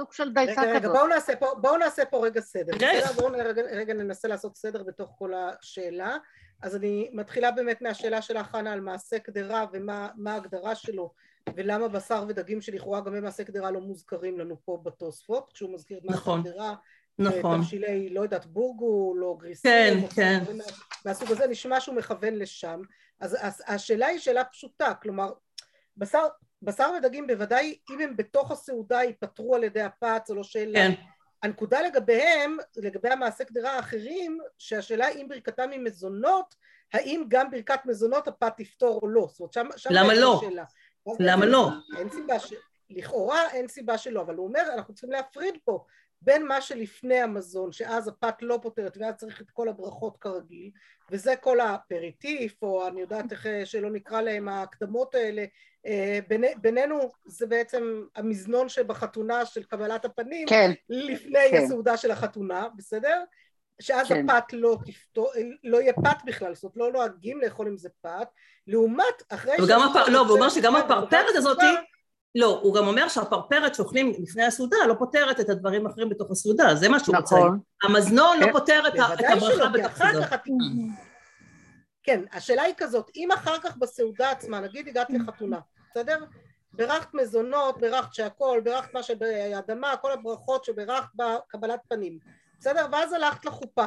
סוג של דייסה רגע, רגע, כזאת. בואו נעשה פה, בואו נעשה פה רגע סדר. רגע. בסדר? בואו רגע, רגע ננסה לעשות סדר בתוך כל השאלה. אז אני מתחילה באמת מהשאלה שלך, חנה, על מעשה קדרה ומה מה ההגדרה שלו, ולמה בשר ודגים שלכאורה גם הם מעשה קדרה לא מוזכרים לנו פה בתוספות, כשהוא מזכיר את מעשה נכון. קדרה, נכון. תבשילי, לא יודעת, בורגול או גריסים, כן, או כן. מהסוג הזה, נשמע שהוא מכוון לשם. אז אז השאלה היא שאלה פשוטה, כלומר, בשר, בשר ודגים בוודאי, אם הם בתוך הסעודה ייפטרו על ידי הפת, זו לא שאלה. כן, הנקודה לגביהם, לגבי המעשה קדרה האחרים, שהשאלה אם ברכתם היא מזונות, האם גם ברכת מזונות הפת תפתור או לא. זאת אומרת, שם, שם למה לא? השאלה. אז למה לא? אין סיבה ש... לכאורה אין סיבה שלא, אבל הוא אומר, אנחנו צריכים להפריד פה בין מה שלפני המזון, שאז הפת לא פותרת, ואז צריך את כל הברכות כרגיל, וזה כל האפריטיף, או אני יודעת איך אה, שלא נקרא להם ההקדמות האלה, אה, ביני- בינינו זה בעצם המזנון שבחתונה של קבלת הפנים, כן, לפני כן. הסעודה של החתונה, בסדר? שאז כן. הפת לא תפתור, לא יהיה פת בכלל, זאת אומרת לא נוהגים לאכול עם זה פת, לעומת אחרי וגם הפ... לא, והוא אומר שגם הפרפרת הזאת, סוכה, לא, הוא גם אומר שהפרפרת שאוכלים לפני הסעודה לא פותרת את הדברים האחרים בתוך הסעודה, זה מה שהוא רוצה. נכון. המזנון לא כן. פותר את הברכה בתוך הסעודה. כן, השאלה היא כזאת, אם אחר כך בסעודה עצמה, נגיד הגעת לחתונה, בסדר? בירכת מזונות, בירכת שהכל, בירכת מה שבאדמה, כל הברכות שבירכת בקבלת פנים, בסדר? ואז הלכת לחופה,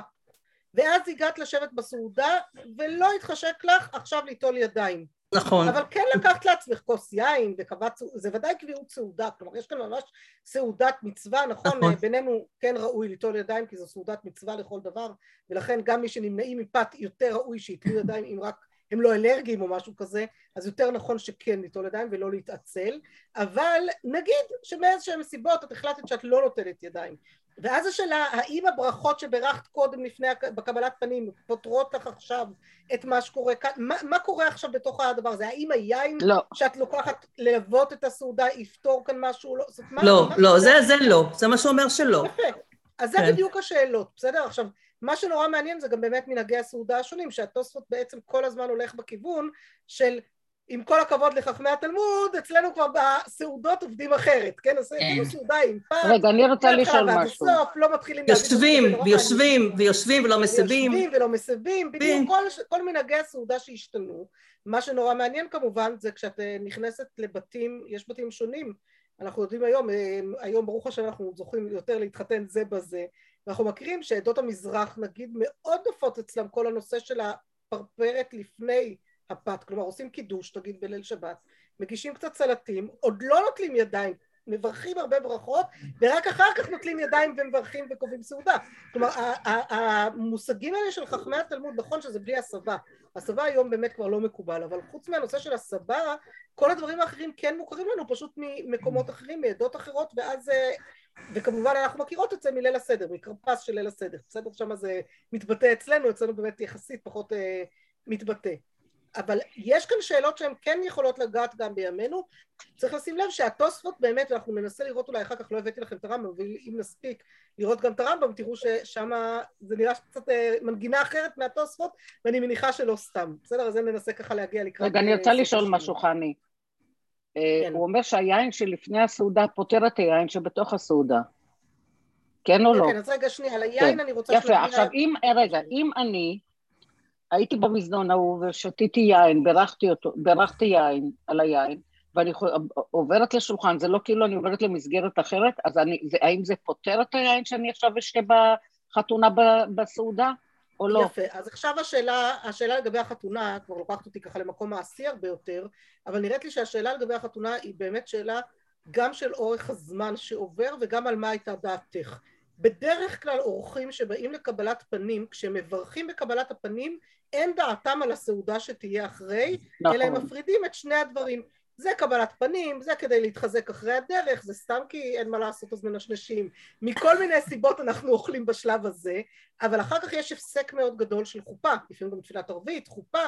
ואז הגעת לשבת בסעודה, ולא התחשק לך עכשיו ליטול ידיים. נכון. אבל כן לקחת לעצמך כוס יין וקבעת, זה ודאי קביעות סעודה, כלומר יש כאן ממש סעודת מצווה, נכון, נכון. בינינו כן ראוי ליטול ידיים כי זו סעודת מצווה לכל דבר, ולכן גם מי שנמנעים מפת יותר ראוי שיטלו ידיים אם רק הם לא אלרגיים או משהו כזה, אז יותר נכון שכן ליטול ידיים ולא להתעצל, אבל נגיד שמאיזשהם סיבות את החלטת שאת לא נוטלת ידיים, ואז השאלה האם הברכות שברכת קודם לפני בקבלת פנים פותרות לך עכשיו את מה שקורה כאן, מה, מה קורה עכשיו בתוך הדבר הזה, האם היין לא, שאת לוקחת ללוות את הסעודה יפתור כאן משהו, לא, זאת, מה, לא, מה לא, זה זה לא, זה מה שהוא אומר שלא. יפה. אז זה כן. בדיוק השאלות, בסדר? עכשיו, מה שנורא מעניין זה גם באמת מנהגי הסעודה השונים, שהתוספות בעצם כל הזמן הולך בכיוון של עם כל הכבוד לחכמי התלמוד, אצלנו כבר בסעודות עובדים אחרת, כן? אז כאילו סעודה עם פת, רגע, אני רוצה לשאול משהו. הסוף, לא מתחילים יושבים, ויושבים, ויושבים ולא מסבים. ויושבים ולא מסבים, בדיוק כן. כל, כל מנהגי הסעודה שהשתנו. מה שנורא מעניין כמובן זה כשאת אה, נכנסת לבתים, יש בתים שונים. אנחנו יודעים היום, אה, היום ברוך השם אנחנו זוכים יותר להתחתן זה בזה, ואנחנו מכירים שעדות המזרח נגיד מאוד נופות אצלם כל הנושא של הפרפרת לפני הפת, כלומר עושים קידוש נגיד בליל שבת, מגישים קצת סלטים, עוד לא נוטלים ידיים, מברכים הרבה ברכות, ורק אחר כך נוטלים ידיים ומברכים וקובעים סעודה. כלומר המושגים האלה של חכמי התלמוד, נכון שזה בלי הסבה, הסבה היום באמת כבר לא מקובל, אבל חוץ מהנושא של הסבה, כל הדברים האחרים כן מוכרים לנו פשוט ממקומות אחרים, מעדות אחרות, ואז, אה, וכמובן אנחנו מכירות את זה מליל הסדר, מכרפס של ליל הסדר, בסדר? שם זה מתבטא אצלנו, אצלנו באמת יחסית פחות אה, מתבטא. אבל יש כאן שאלות שהן כן יכולות לגעת גם בימינו, צריך לשים לב שהתוספות באמת, ואנחנו ננסה לראות אולי אחר כך, לא הבאתי לכם את הרמב"ם, ואם נספיק לראות גם את הרמב"ם, תראו ששם זה נראה קצת אה, מנגינה אחרת מהתוספות, ואני מניחה שלא סתם, בסדר? אז ננסה ככה להגיע לקראת... רגע, אני אה, רוצה לשאול. משהו, חני. אה, כן. הוא אומר שהיין שלפני הסעודה פותר את היין שבתוך הסעודה. כן או לא? כן, אז רגע, שנייה, על היין אני רוצה... יפה, עכשיו אם, רגע, אם אני הייתי במזנון ההוא ושתיתי יין, בירכתי אותו, בירכתי יין על היין, ואני עוברת לשולחן, זה לא כאילו אני עוברת למסגרת אחרת, אז אני, זה, האם זה פותר את היין שאני עכשיו אשתה בחתונה בסעודה, או לא? יפה, אז עכשיו השאלה, השאלה לגבי החתונה, כבר לוקחת אותי ככה למקום מעשי הרבה יותר, אבל נראית לי שהשאלה לגבי החתונה היא באמת שאלה גם של אורך הזמן שעובר וגם על מה הייתה דעתך. בדרך כלל אורחים שבאים לקבלת פנים, כשמברכים בקבלת הפנים, אין דעתם על הסעודה שתהיה אחרי, אלא הם נכון. מפרידים את שני הדברים. זה קבלת פנים, זה כדי להתחזק אחרי הדרך, זה סתם כי אין מה לעשות אז מנשנשים. מכל מיני סיבות אנחנו אוכלים בשלב הזה, אבל אחר כך יש הפסק מאוד גדול של חופה, לפעמים גם תפילת ערבית, חופה,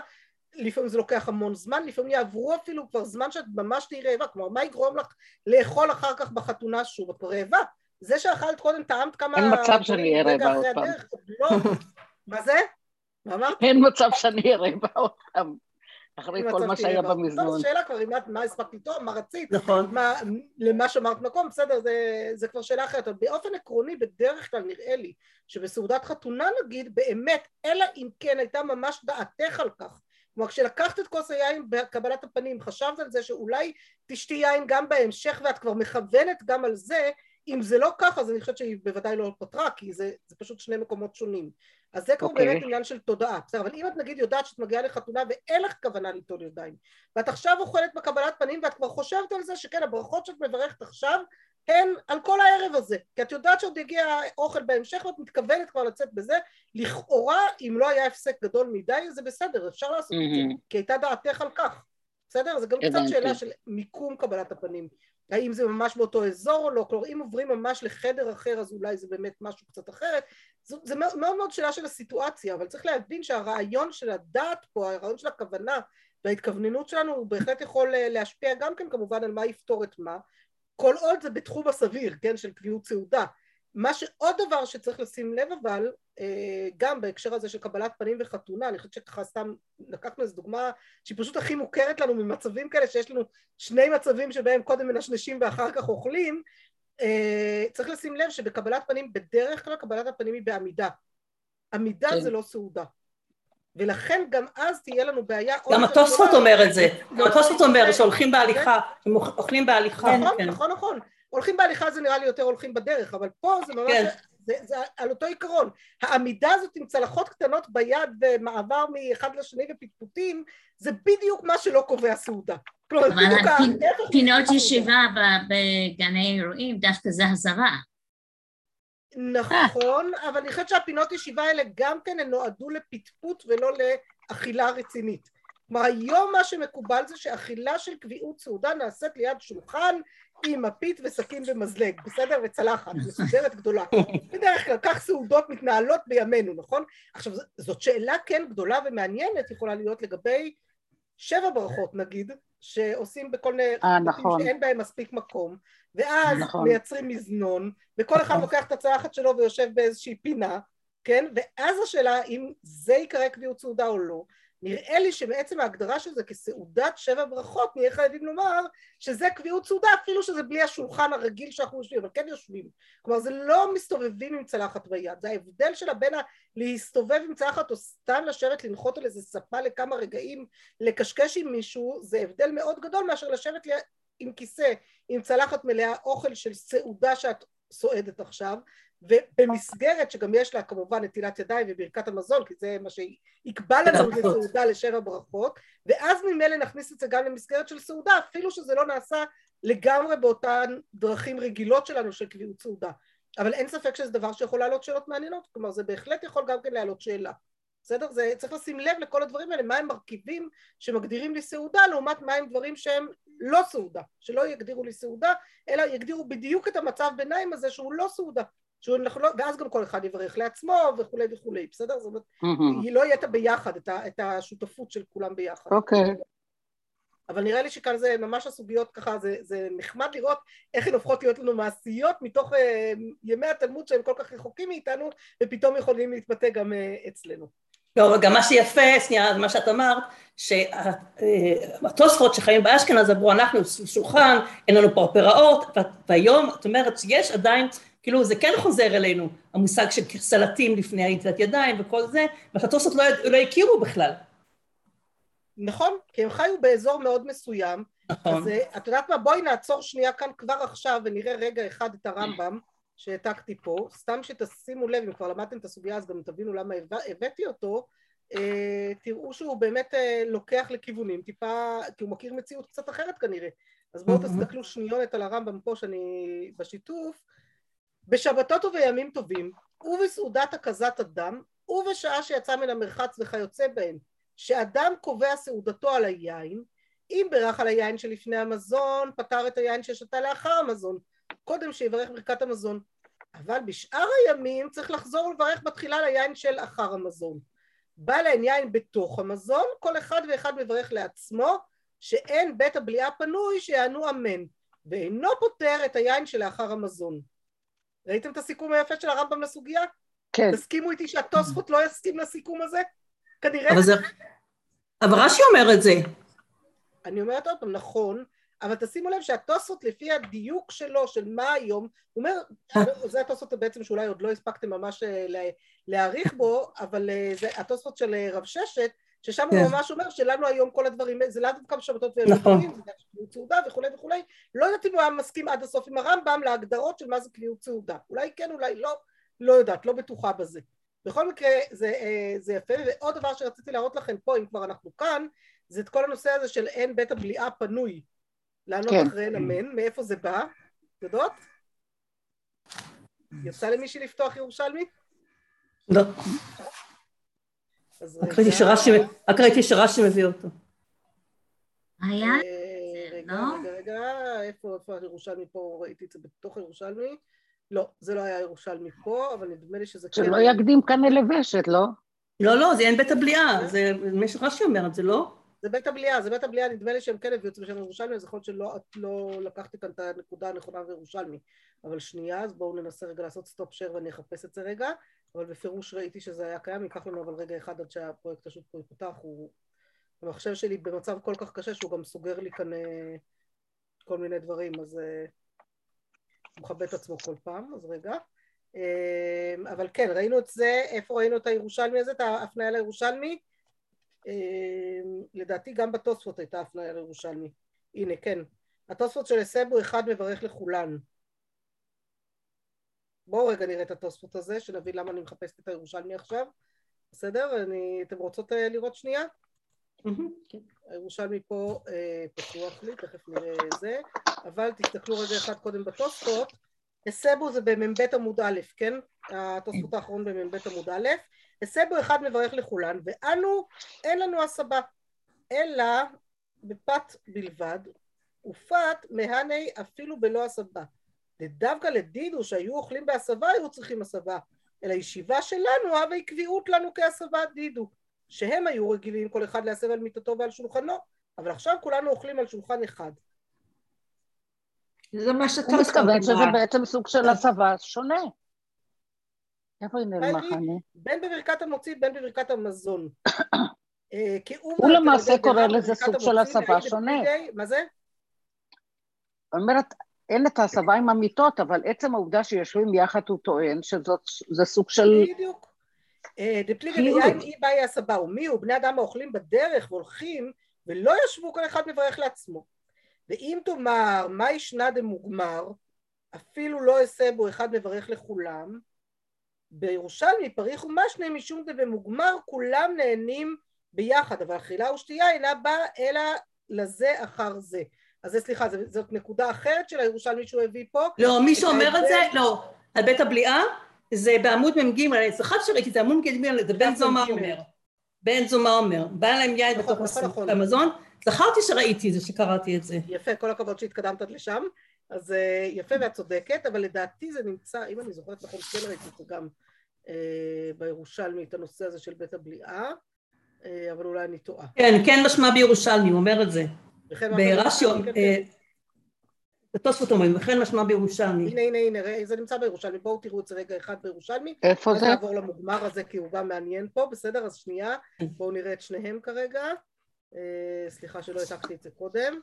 לפעמים זה לוקח המון זמן, לפעמים יעברו אפילו כבר זמן שאת ממש תהיי רעבה, כלומר מה יגרום לך לאכול אחר כך בחתונה שוב, את כבר רעבה. זה שאכלת קודם טעמת כמה... אין מצב שאני אהיה רעבה עוד פעם. לא. מה זה? מה אמרת? אין מצב שאני אהיה רעבה עוד פעם. אחרי כל מה שהיה. במזנון. טוב, שאלה כבר, אם את- מה הספקת לטעום, מה רצית, נכון. מה, למה שמרת מקום, בסדר, זה, זה כבר שאלה אחרת, אבל באופן עקרוני בדרך כלל נראה לי שבסעודת חתונה נגיד, באמת, אלא אם כן הייתה ממש דעתך על כך, כלומר כשלקחת את כוס היין בקבלת הפנים, חשבת על זה שאולי תשתי יין גם בהמשך ואת כבר מכוונת גם על זה, אם זה לא ככה אז אני חושבת שהיא בוודאי לא פתרה, כי זה, זה פשוט שני מקומות שונים. אז זה כבר אוקיי. באמת עניין של תודעה, בסדר, אבל אם את נגיד יודעת שאת מגיעה לחתונה ואין לך כוונה ליטול ידיים, ואת עכשיו אוכלת בקבלת פנים ואת כבר חושבת על זה שכן הברכות שאת מברכת עכשיו הן על כל הערב הזה כי את יודעת שעוד יגיע אוכל בהמשך ואת מתכוונת כבר לצאת בזה לכאורה אם לא היה הפסק גדול מדי זה בסדר אפשר לעשות את זה. כי הייתה דעתך על כך בסדר? זה גם קצת. שאלה של מיקום קבלת הפנים האם זה ממש באותו אזור או לא כלומר אם עוברים ממש לחדר אחר אז אולי זה באמת משהו קצת אחרת זו- זה מאוד מאוד מאוד שאלה של הסיטואציה אבל צריך להבין שהרעיון של הדעת פה הרעיון של הכוונה וההתכווננות שלנו הוא בהחלט יכול אה, להשפיע גם כן כמובן על מה יפתור את מה כל עוד זה בתחום הסביר, כן, של קביעות סעודה. מה שעוד דבר שצריך לשים לב אבל, אה, גם בהקשר הזה של קבלת פנים וחתונה, אני חושבת שככה סתם לקחנו איזו דוגמה שהיא פשוט הכי מוכרת לנו ממצבים כאלה, שיש לנו שני מצבים שבהם קודם מנשנשים ואחר כך אוכלים, אה, צריך לשים לב שבקבלת פנים, בדרך כלל קבלת הפנים היא בעמידה. עמידה כן. זה לא סעודה. ולכן גם אז תהיה לנו בעיה גם התוספות. אומר את זה, גם התוספות אומר זה- שהולכים בהליכה, הם אוכלים בהליכה, נכון, כן. נכון, נכון. הולכים בהליכה זה נראה לי יותר הולכים בדרך, אבל פה זה ממש, כן. זה, זה על אותו עיקרון. העמידה הזאת עם צלחות קטנות ביד ומעבר מאחד לשני ופטפוטים, זה בדיוק מה שלא קובע סעודה. כלומר, בדיוק ההפך פינות. ישיבה ב- בגני אירועים, דווקא זה הזרה. נכון, אבל אני חושבת שהפינות ישיבה האלה גם כן הן נועדו לפטפוט ולא לאכילה רצינית. כלומר היום מה שמקובל זה שאכילה של קביעות סעודה נעשית ליד שולחן עם מפית וסכין ומזלג, בסדר? וצלחת, מסודרת גדולה. בדרך כלל כך סעודות מתנהלות בימינו, נכון? עכשיו זאת שאלה כן גדולה ומעניינת יכולה להיות לגבי שבע ברכות נגיד, שעושים בכל מיני אה, נכון. שאין בהם מספיק מקום, ואז נכון. מייצרים מזנון, וכל אחד נכון. לוקח את הצלחת שלו ויושב באיזושהי פינה, כן? ואז השאלה אם זה ייקרא קביעות סעודה או לא, נראה לי שמעצם ההגדרה של זה כסעודת שבע ברכות נהיה חייבים לומר שזה קביעות סעודה אפילו שזה בלי השולחן הרגיל שאנחנו יושבים, אבל כן יושבים. כלומר זה לא מסתובבים עם צלחת ביד, זה ההבדל שלה בין ה- להסתובב עם צלחת או סתם לשבת לנחות על איזה ספה לכמה רגעים, לקשקש עם מישהו, זה הבדל מאוד גדול מאשר לשבת עם כיסא, עם צלחת מלאה אוכל של סעודה שאת סועדת עכשיו, ובמסגרת שגם יש לה כמובן נטילת ידיים וברכת המזון, כי זה מה שיקבע לנו ברכות. לסעודה לשבע ברכות, ואז ממילא נכניס את זה גם למסגרת של סעודה, אפילו שזה לא נעשה לגמרי באותן דרכים רגילות שלנו של קביעות סעודה. אבל אין ספק שזה דבר שיכול להעלות שאלות מעניינות, כלומר זה בהחלט יכול גם כן להעלות שאלה. בסדר? זה צריך לשים לב לכל הדברים האלה, מה הם מרכיבים שמגדירים לי סעודה לעומת מה הם דברים שהם לא סעודה, שלא יגדירו לי סעודה, אלא יגדירו בדיוק את המצב ביניים הזה שהוא לא סעודה, אנחנו לא, ואז גם כל אחד יברך לעצמו וכולי וכולי, בסדר? זאת אומרת, מהמם. היא לא יהיה את הביחד, את, ה, את השותפות של כולם ביחד. אוקיי. אבל נראה לי שכאן זה ממש הסוגיות ככה, זה, זה נחמד לראות איך הן הופכות להיות לנו מעשיות מתוך אה, ימי התלמוד שהם כל כך רחוקים מאיתנו, ופתאום יכולים להתבטא גם אה, אצלנו. לא, גם מה שיפה, שנייה, מה שאת אמרת, שהתוספות שחיים באשכנז אמרו, אנחנו שולחן, אין לנו פרפראות, והיום את אומרת שיש עדיין, כאילו זה כן חוזר אלינו, המושג של סלטים לפני הנטילת ידיים וכל זה, והתוספות לא, לא הכירו בכלל. נכון, כי הם חיו באזור מאוד מסוים, נכון. אז אה, את יודעת מה, בואי נעצור שנייה כאן כבר עכשיו ונראה רגע אחד את הרמב"ם שהעתקתי פה, סתם שתשימו לב, אם כבר למדתם את הסוגיה אז גם תבינו למה הבא- הבאתי אותו, אה, תראו שהוא באמת אה, לוקח לכיוונים טיפה, כי הוא מכיר מציאות קצת אחרת כנראה, אז בואו. תסתכלו שניונת על הרמב"ם פה שאני בשיתוף, בשבתות ובימים טובים, ובסעודת הקזת הדם, ובשעה שיצא מן המרחץ וכיוצא בהם, שאדם קובע סעודתו על היין, אם בירך על היין שלפני המזון, פתר את היין ששתה לאחר המזון, קודם שיברך ברכת המזון. אבל בשאר הימים צריך לחזור ולברך בתחילה על היין של אחר המזון. בא להם יין בתוך המזון, כל אחד ואחד מברך לעצמו, שאין בית הבליעה פנוי שיענו אמן, ואינו פותר את היין שלאחר המזון. ראיתם את הסיכום היפה של הרמב"ם לסוגיה? כן. תסכימו איתי שהתוספות לא יסכים לסיכום הזה? כנראה? אבל זה, אבל רש"י אומר את זה. אני אומרת עוד פעם, נכון, אבל תשימו לב שהתוספות לפי הדיוק שלו, של מה היום, הוא אומר, זה התוספות בעצם שאולי עוד לא הספקתם ממש אה, לה- להעריך בו, אבל אה, זה התוספות של אה, רב ששת, ששם הוא כן. ממש אומר שלנו היום כל הדברים, זה לאו דווקא בשבתות נכון. ובטוחים, זה גם קביעות סעודה וכולי וכולי, לא יודעת אם הוא היה מסכים עד הסוף עם הרמב"ם להגדרות של מה זה קביעות סעודה, אולי כן, אולי לא, לא יודעת, לא בטוחה בזה. בכל מקרה זה, אה, זה יפה, ועוד דבר שרציתי להראות לכם פה, אם כבר אנחנו כאן, זה את כל הנושא הזה של אין בית הבליעה פנוי, לענות כן. אחריהן אמן, מאיפה זה בא? יודעות? יצא למישהי לפתוח ירושלמי? לא, רק ראיתי שרש"י- רק ראיתי שרש"י מביא אותו. היה? אה, רגע, לא? רגע, רגע, איפה, איפה הירושלמי פה? ראיתי את זה בתוך הירושלמי? לא, זה לא היה ירושלמי פה, אבל נדמה לי שזה כן. שלא יקדים כאן לבשת, לא? לא, לא, זה אין בית הבליעה, זה מה שרש"י אומר את זה, לא? זה בית הבליעה, זה בית הבליעה, נדמה לי שהם כן הביאו את זה בשם ירושלמי, אז יכול להיות שלא לא לקחתי כאן את הנקודה הנכונה בירושלמי. אבל שנייה, אז בואו ננסה רגע לעשות stop share ואני אחפש את זה רגע, אבל בפירוש ראיתי שזה היה קיים, ייקח לנו אבל רגע אחד עד שהפרויקט פשוט פה ייפתח, הוא... המחשב שלי במצב כל כך קשה שהוא גם סוגר לי כאן אה, כל מיני דברים, אז אה, הוא מכבה את עצמו כל פעם, אז רגע. אה, אבל כן, ראינו את זה, איפה ראינו את הירושלמי הזה, את ההפניה לירושלמי? לדעתי גם בתוספות הייתה הפניה לירושלמי. הנה, כן. התוספות של הסבו אחד מברך לכולן. בואו רגע נראה את התוספות הזה, שנבין למה אני מחפשת את הירושלמי עכשיו. בסדר? אני... אתם רוצות אה, לראות שנייה? כן. הירושלמי פה אה, פתוח לי, תכף נראה זה, אבל תסתכלו רגע אחד קודם בתוספות. הסבו זה במ"ב עמוד א', כן? התוספות האחרון במ"ב עמוד א'. הסבו אחד מברך לכולן, ואנו אין לנו הסבה, אלא בפת בלבד, ופת מהני אפילו בלא הסבה. ודווקא לדידו שהיו אוכלים בהסבה היו צריכים הסבה, אלא ישיבה שלנו הווה קביעות לנו כהסבת דידו. שהם היו רגילים כל אחד להסב על מיטתו ועל שולחנו, אבל עכשיו כולנו אוכלים על שולחן אחד. זה מה שאתה הוא מתכוון שזה. בעצם סוג של הצבא שונה. איפה היא נעלמה חני? בין בברכת המוציא בין בברכת המזון. אה, הוא למעשה קורא לזה סוג של הסבה שונה. מה זה? אומרת, אין את ההסבה עם המיטות, אבל עצם העובדה שיושבים יחד הוא טוען שזה סוג של... בדיוק. אה, דפליגי כאילו. דיין אי באי הסבה, ומי הוא בני אדם האוכלים בדרך והולכים, ולא ישבו כל אחד מברך לעצמו. ואם תאמר, מה ישנה דמוגמר, אפילו לא אסבו אחד מברך לכולם, בירושלמי פריך ומשנה משום דבמוגמר כולם נהנים ביחד, אבל אכילה ושתייה אינה באה אלא לזה אחר זה. אז זה סליחה, זה- זאת נקודה אחרת של הירושלמי שהוא הביא פה. לא, מי שאומר את זה, לא, על בית הבליעה, זה בעמוד מ"ג, אני זכרתי שראיתי את זה, עמוד מ"ג, זה בן מ"ג. אומר. בן זומא אומר, בא להם יין נכון, בתוך נכון, נכון. המזון, זכרתי שראיתי את זה, שקראתי את זה. יפה, כל הכבוד שהתקדמת עד לשם. אז אה, יפה ואת צודקת, אבל לדעתי זה נמצא, אם אני זוכרת נכון, כן ראיתי את זה גם אה, בירושלמי, את הנושא הזה של בית הבליעה, אה, אבל אולי אני טועה. כן, כן משמע בירושלמי, הוא אומר את זה. ברש"י. אה, בתוספות אומרים, וכן משמע בירושלמי. הנה, הנה, הנה, ראה, זה נמצא בירושלמי, בואו תראו את זה רגע אחד בירושלמי, איפה זה? נעבור למוגמר הזה כי הוא גם מעניין פה, בסדר? אז שנייה, בואו נראה את שניהם כרגע. אה, סליחה שלא העתקתי את זה קודם.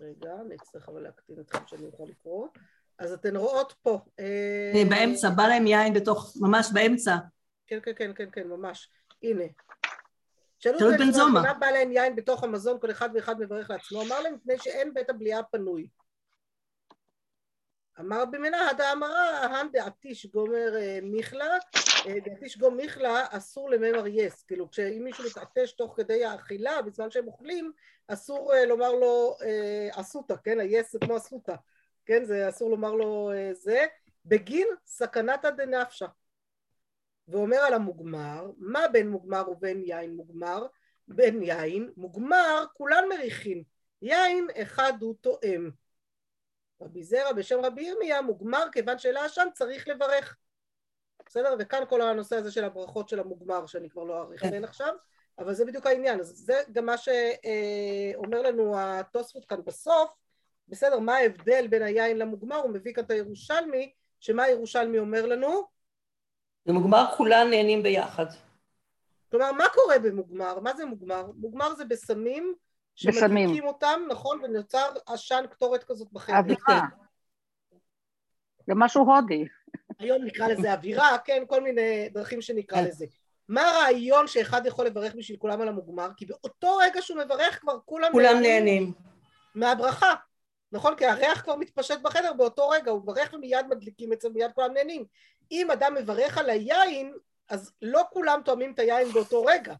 רגע, אני אצטרך אבל להקטין אתכם שאני אוכל לקרוא. אז אתן רואות פה. אה, באמצע, בא להם יין בתוך, ממש באמצע. כן, כן, כן, כן, כן, ממש. הנה. שאלו את בן זומא. מה בא להם יין בתוך המזון, כל אחד ואחד מברך לעצמו, אמר להם מפני שאין בית הבליעה פנוי. אמר במנה הדאמרה, ההן דעתיש גומר אה, מיכלה, אה, דעתיש גום מיכלה אסור לממר יס, כאילו כשאם מישהו מתעטש תוך כדי האכילה, בזמן שהם אוכלים, אסור אה, לומר לו אסותא, כן, היס זה כמו אסותא, כן, זה אסור לומר לו זה, בגין סכנתא דנפשא. ואומר על המוגמר, מה בין מוגמר ובין יין מוגמר? בין יין, מוגמר, כולן מריחין, יין אחד הוא תואם. רבי זרע בשם רבי ירמיה, מוגמר כיוון שאלה עשן צריך לברך. בסדר? וכאן כל הנושא הזה של הברכות של המוגמר, שאני כבר לא אאריך כן. בהן עכשיו, אבל זה בדיוק העניין. אז זה גם מה שאומר לנו התוספות כאן בסוף, בסדר, מה ההבדל בין היין למוגמר? הוא מביא כאן את הירושלמי, שמה הירושלמי אומר לנו? במוגמר כולם נהנים ביחד. כלומר, מה קורה במוגמר? מה זה מוגמר? מוגמר זה בסמים בסמים. שמדליקים אותם, נכון? ונוצר עשן קטורת כזאת בחדר. אווירה. זה משהו הודי. היום נקרא לזה אווירה, כן, כל מיני דרכים שנקרא כן. לזה. מה הרעיון שאחד יכול לברך בשביל כולם על המוגמר? כי באותו רגע שהוא מברך כבר כולם, כולם נהנים. מהברכה, נכון? כי הריח כבר מתפשט בחדר באותו רגע, הוא מברך ומיד מדליקים את זה, מיד כולם נהנים. אם אדם מברך על היין, אז לא כולם תואמים את היין באותו רגע.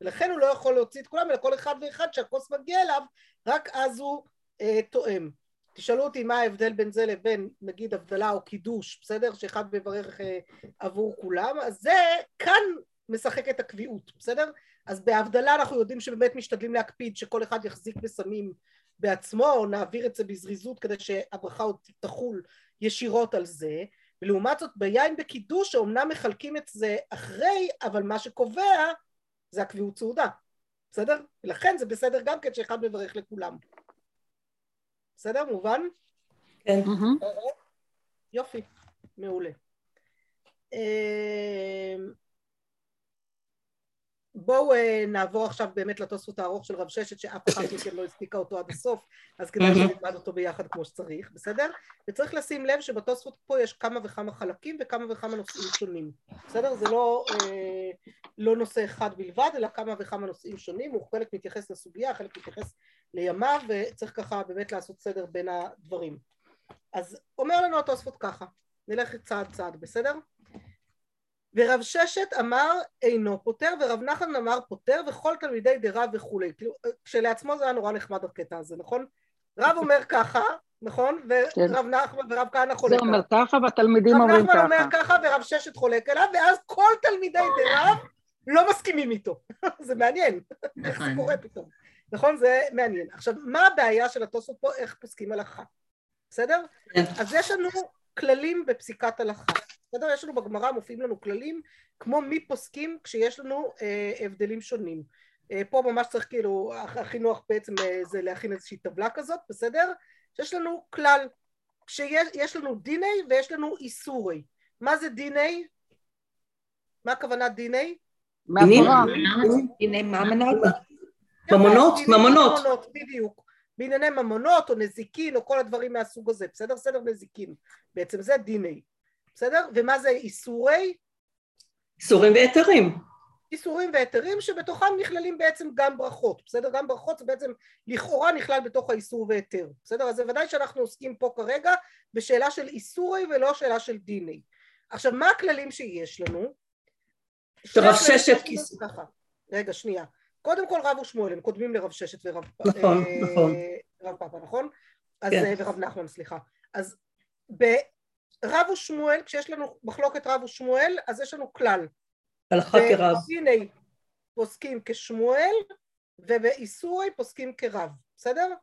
ולכן הוא לא יכול להוציא את כולם, אלא כל אחד ואחד שהכוס מגיע אליו, רק אז הוא אה, תואם. תשאלו אותי מה ההבדל בין זה לבין נגיד הבדלה או קידוש, בסדר? שאחד מברך אה, עבור כולם, אז זה כאן משחק את הקביעות, בסדר? אז בהבדלה אנחנו יודעים שבאמת משתדלים להקפיד שכל אחד יחזיק בסמים בעצמו, או נעביר את זה בזריזות כדי שהברכה עוד תחול ישירות על זה, ולעומת זאת ביין בקידוש שאומנם מחלקים את זה אחרי, אבל מה שקובע זה הקביעות סעודה, בסדר? ולכן זה בסדר גם כן שאחד מברך לכולם. בסדר? מובן? כן. יופי, מעולה. בואו אה, נעבור עכשיו באמת לתוספות הארוך של רב ששת שאף אחת מכם לא הספיקה אותו עד הסוף אז כדאי. שנלמד אותו ביחד כמו שצריך, בסדר? וצריך לשים לב שבתוספות פה יש כמה וכמה חלקים וכמה וכמה נושאים שונים, בסדר? זה לא, אה, לא נושא אחד בלבד אלא כמה וכמה נושאים שונים, הוא חלק מתייחס לסוגיה, חלק מתייחס לימיו וצריך ככה באמת לעשות סדר בין הדברים. אז אומר לנו התוספות ככה, נלך צעד צעד, בסדר? ורב ששת אמר אינו פותר ורב נחמן אמר פותר וכל תלמידי דרב וכולי כאילו כשלעצמו זה היה נורא נחמד הקטע הזה נכון? רב אומר ככה נכון? ורב נחמן ורב כהנא זה חולק אומר עליו ככה והתלמידים רב אומרים נחמן אומר ככה. ככה ורב ששת חולק עליו ואז כל תלמידי דרב לא מסכימים איתו זה מעניין איך זה נכון. קורה פתאום נכון? זה מעניין עכשיו מה הבעיה של התוספות פה איך פוסקים הלכה בסדר? כן. אז יש לנו כללים בפסיקת הלכה בסדר? יש לנו בגמרא מופיעים לנו כללים כמו מי פוסקים כשיש לנו אה, הבדלים שונים אה, פה ממש צריך כאילו הכ- הכי נוח בעצם אה, זה להכין איזושהי טבלה כזאת בסדר? שיש לנו כלל כשיש יש לנו דיני ויש לנו איסורי מה זה דיני? מה הכוונה דיני? מנות? ממונות? דיני ממונות. ממונות, בדיוק. בענייני ממונות או נזיקין או כל הדברים מהסוג הזה, בסדר? סדר נזיקין. בעצם זה דיני. בסדר? ומה זה איסורי? איסורים והיתרים. איסורים והיתרים שבתוכם נכללים בעצם גם ברכות, בסדר? גם ברכות זה בעצם לכאורה נכלל בתוך האיסור והיתר, בסדר? אז בוודאי שאנחנו עוסקים פה כרגע בשאלה של איסורי ולא שאלה של דיני. עכשיו מה הכללים שיש לנו? הכללים ששת כיס-. רגע שנייה, קודם כל רב ושמואל הם קודמים לרב ששת ורב נכון, אה, נכון. רב פאפה נכון? אז כן. אה, ורב נחמן סליחה אז ברב ושמואל כשיש לנו מחלוקת רב ושמואל אז יש לנו כלל הלכה כרב. בדיני פוסקים כשמואל ובאיסורי פוסקים כרב, בסדר?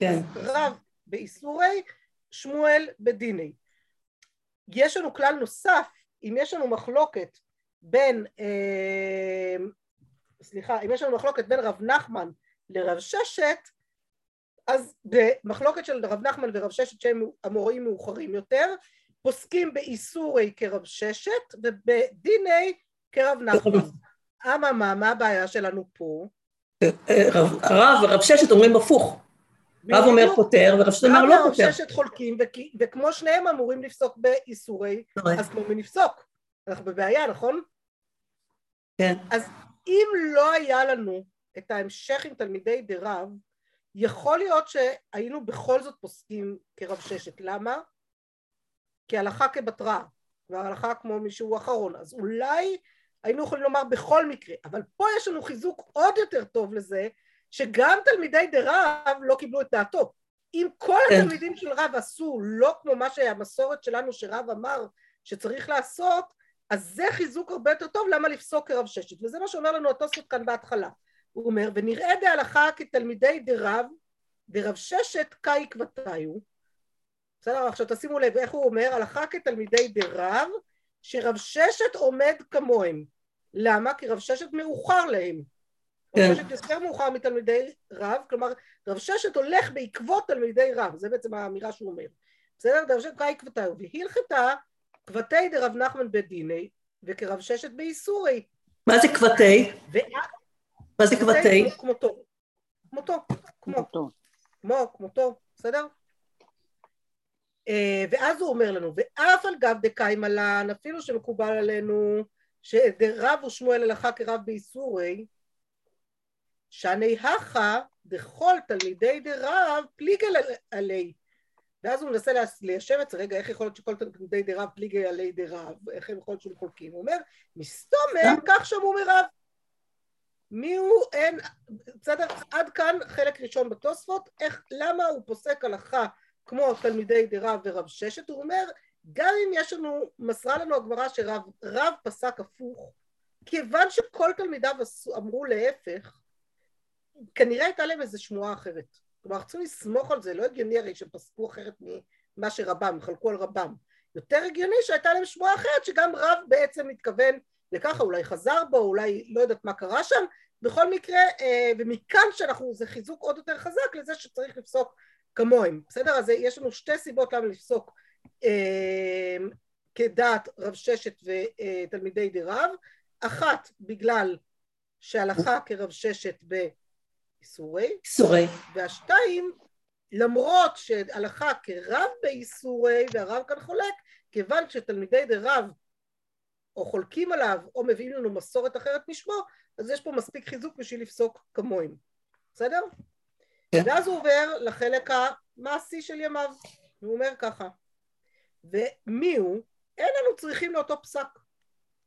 כן. רב באיסורי, שמואל בדיני. יש לנו כלל נוסף, אם יש לנו מחלוקת בין, אה, סליחה, אם יש לנו מחלוקת בין רב נחמן לרב ששת, אז במחלוקת של רב נחמן ורב ששת שהם אמוראים מאוחרים יותר, פוסקים באיסורי כרב ששת ובדיני כרב נחמן. אממה, מה הבעיה שלנו פה? אה, רב- הרב ורב ששת אומרים הפוך. רב אומר. פותר ורב ששת אומר רב לא פותר. ששת חולקים, וכי- וכמו שניהם אמורים לפסוק באיסורי, אז כמו מי נפסוק? אנחנו בבעיה, נכון? כן. אז אם לא היה לנו את ההמשך עם תלמידי דרב, יכול להיות שהיינו בכל זאת פוסקים כרב ששת. למה? כי הלכה כבתרא, וההלכה כמו מישהו אחרון. אז אולי היינו יכולים לומר בכל מקרה, אבל פה יש לנו חיזוק עוד יותר טוב לזה, שגם תלמידי דרב לא קיבלו את דעתו. אם כל כן. התלמידים של רב עשו לא כמו מה שהמסורת שלנו שרב אמר שצריך לעשות, אז זה חיזוק הרבה יותר טוב למה לפסוק כרב ששת, וזה מה שאומר לנו התוספות כאן בהתחלה. הוא אומר, ונראה דהלכה כתלמידי דרב, דרב ששת קאי קבתיו. בסדר, עכשיו תשימו לב איך הוא אומר, הלכה כתלמידי דרב, שרב ששת עומד כמוהם. למה? כי רב ששת מאוחר להם. כן. רב ששת יותר מאוחר מתלמידי רב, כלומר רב ששת הולך בעקבות תלמידי רב, זה בעצם האמירה שהוא אומר. בסדר? דרב ששת קאי קבתיו, והלכתה קבתי דרב נחמן בדיני, וכרב ששת באיסורי. מה זה כבתי? מה זה כבתי? כמותו. כמותו. כמו. כמו, כמותו, בסדר? אה, ואז הוא אומר לנו, ואף על גב דקאי מלן, אפילו שמקובל עלינו שדרב ושמואל הלכה כרב באיסורי, שאני הכה דכל תלמידי דרב פליגל עלי. ואז הוא מנסה ליישב את זה, רגע, איך יכול להיות שכל תלמידי דרב פליגי עלי דרב, איך הם יכול להיות שהם חולקים? הוא אומר, מסתומם, אה? כך שמעו מרב. מי הוא, אין, בסדר? עד כאן חלק ראשון בתוספות, איך, למה הוא פוסק הלכה כמו תלמידי דרב ורב ששת, הוא אומר, גם אם יש לנו, מסרה לנו הגמרא שרב פסק הפוך, כיוון שכל תלמידיו אמרו להפך, כנראה הייתה להם איזו שמועה אחרת. כלומר, אנחנו צריכים לסמוך על זה, לא הגיוני הרי שפסקו אחרת ממה שרבם, חלקו על רבם. יותר הגיוני שהייתה להם שמועה אחרת, שגם רב בעצם מתכוון לככה, אולי חזר בו, אולי לא יודעת מה קרה שם, בכל מקרה, אה, ומכאן שאנחנו, זה חיזוק עוד יותר חזק לזה שצריך לפסוק כמוהם, בסדר? אז יש לנו שתי סיבות למה לפסוק אה, כדעת רב ששת ותלמידי דרב, אחת בגלל שהלכה כרב ששת באיסורי, איסורי, והשתיים למרות שהלכה כרב באיסורי והרב כאן חולק, כיוון שתלמידי דרב או חולקים עליו או מביאים לנו מסורת אחרת משמו, אז יש פה מספיק חיזוק בשביל לפסוק כמוהם, בסדר? כן. ואז הוא עובר לחלק המעשי של ימיו, הוא אומר ככה, ומי הוא? אין לנו צריכים לאותו פסק.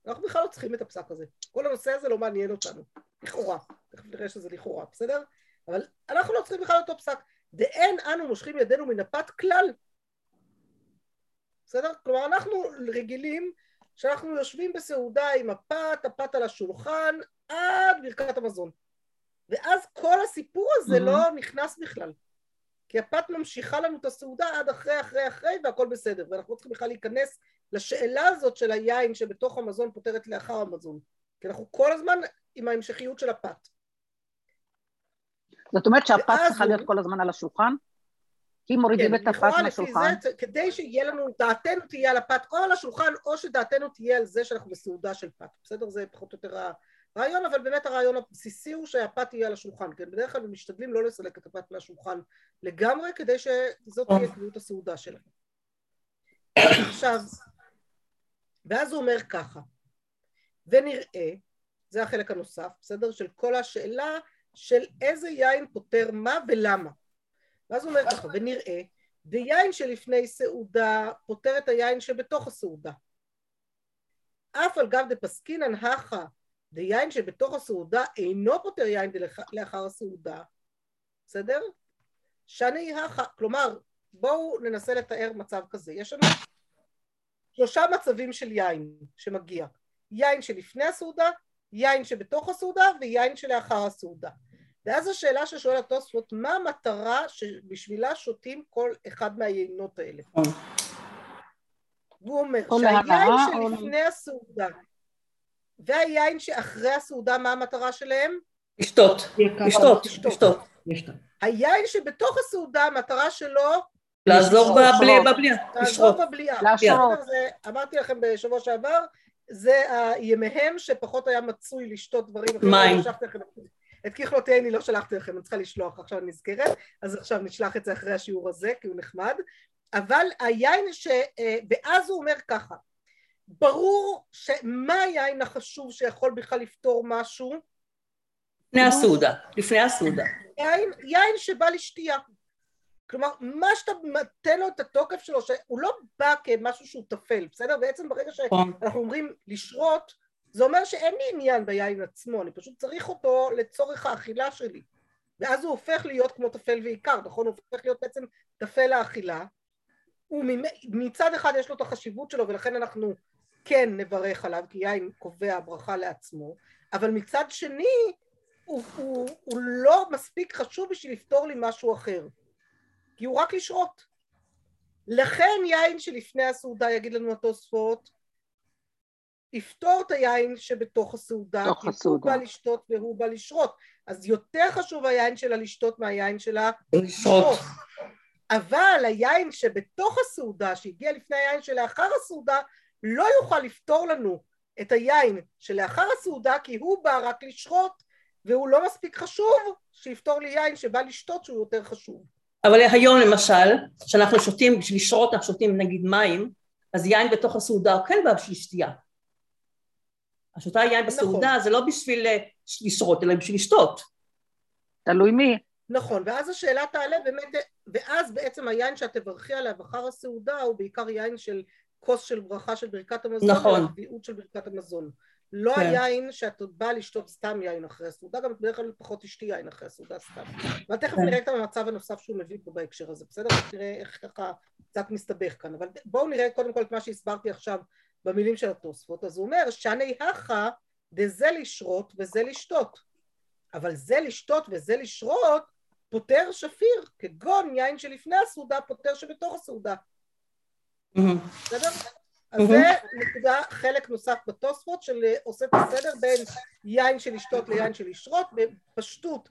אנחנו בכלל לא צריכים את הפסק הזה. כל הנושא הזה לא מעניין אותנו, לכאורה. תכף נראה שזה לכאורה, בסדר? אבל אנחנו לא צריכים בכלל אותו פסק. דאין אנו מושכים ידינו מן הפת כלל. בסדר? כלומר, אנחנו רגילים שאנחנו יושבים בסעודה עם הפת, הפת על השולחן, עד ברכת המזון. ואז כל הסיפור הזה mm-hmm. לא נכנס בכלל. כי הפת ממשיכה לנו את הסעודה עד אחרי אחרי אחרי והכל בסדר ואנחנו לא צריכים בכלל להיכנס לשאלה הזאת של היין שבתוך המזון פותרת לאחר המזון כי אנחנו כל הזמן עם ההמשכיות של הפת. זאת אומרת שהפת צריכה להיות כל הזמן על השולחן? כי מורידים כן, את הפת מהשולחן? זה, כדי שיהיה לנו, דעתנו תהיה על הפת או על השולחן או שדעתנו תהיה על זה שאנחנו בסעודה של פת, בסדר? זה פחות או יותר רעיון, אבל באמת הרעיון הבסיסי הוא שהפת תהיה על השולחן, כן? בדרך כלל משתדלים לא לסלק את הפת מהשולחן לגמרי, כדי שזאת תהיה קביעות הסעודה שלהם. עכשיו, ואז הוא אומר ככה, ונראה, זה החלק הנוסף, בסדר? של כל השאלה של איזה יין פותר מה ולמה. ואז הוא אומר ככה, ונראה, ויין שלפני סעודה פותר את היין שבתוך הסעודה. אף על גב דפסקינן הכה ויין שבתוך הסעודה אינו פותר יין לאחר הסעודה, בסדר? שאני הכה, כלומר בואו ננסה לתאר מצב כזה, יש לנו שלושה מצבים של יין שמגיע, יין שלפני הסעודה, יין שבתוך הסעודה ויין שלאחר הסעודה. ואז השאלה ששואל התוספות, מה המטרה שבשבילה שותים כל אחד מהיינות האלה? והוא אומר שהיין שלפני הסעודה והיין שאחרי הסעודה, מה המטרה שלהם? לשתות, לשתות, לשתות. היין שבתוך הסעודה, המטרה שלו... לעזור בבליעה. לעזור בבליעה. אמרתי לכם בשבוע שעבר, זה ימיהם שפחות היה מצוי לשתות דברים. מים. את ככלותיהן לא שלחתי לכם, אני צריכה לשלוח, עכשיו אני נזכרת, אז עכשיו נשלח את זה אחרי השיעור הזה, כי הוא נחמד. אבל היין ש... אה, ואז הוא אומר ככה, ברור שמה היין החשוב שיכול בכלל לפתור משהו? לפני הסעודה, לפני הסעודה. יין, יין שבא לשתייה. כלומר, מה שאתה נותן לו את התוקף שלו, שהוא לא בא כמשהו שהוא טפל, בסדר? בעצם ברגע נכון. שאנחנו אומרים לשרות, זה אומר שאין לי עניין ביין עצמו, אני פשוט צריך אותו לצורך האכילה שלי. ואז הוא הופך להיות כמו טפל ועיקר, נכון? הוא הופך להיות בעצם טפל האכילה. ומצד אחד יש לו את החשיבות שלו ולכן אנחנו כן נברך עליו, כי יין קובע ברכה לעצמו, אבל מצד שני הוא, הוא, הוא לא מספיק חשוב בשביל לפתור לי משהו אחר, כי הוא רק לשרות. לכן יין שלפני הסעודה, יגיד לנו התוספות, יפתור את היין שבתוך הסעודה, כי הסעודה. הוא בא לשתות והוא בא לשרות. אז יותר חשוב היין שלה לשתות מהיין שלה לשרות. אבל היין שבתוך הסעודה, שהגיע לפני היין שלאחר הסעודה, לא יוכל לפתור לנו את היין שלאחר הסעודה כי הוא בא רק לשחוט והוא לא מספיק חשוב שיפתור לי יין שבא לשתות שהוא יותר חשוב. אבל היום למשל, כשאנחנו שותים, בשביל לשרות אנחנו שותים נגיד מים, אז יין בתוך הסעודה הוא כן בא בשביל שתייה. השותה יין בסעודה נכון. זה לא בשביל אה, לשרות, אלא בשביל לשתות. תלוי מי. נכון, ואז השאלה תעלה באמת, ואז בעצם היין שאת תברכי עליו אחר הסעודה הוא בעיקר יין של כוס של ברכה של ברכת המזון, נכון. הקביעות של ברכת המזון. לא כן. היין שאת באה לשתות סתם יין אחרי הסעודה, גם בדרך כלל פחות תשתי יין אחרי הסעודה סתם. אבל תכף כן. נראה את המצב הנוסף שהוא מביא פה בהקשר הזה, בסדר? נראה איך ככה קצת מסתבך כאן, אבל בואו נראה קודם כל את מה שהסברתי עכשיו במילים של התוספות, אז הוא אומר, שני הכה דזה לשרות וזה לשתות. אבל זה לשתות וזה לשרות פותר שפיר, כגון יין שלפני הסעודה פותר שבתוך הסעודה. בסדר? אז. זה נקודה, חלק נוסף בתוספות של אה, עושה את הסדר בין יין של לשתות ליין של לשרות, בפשטות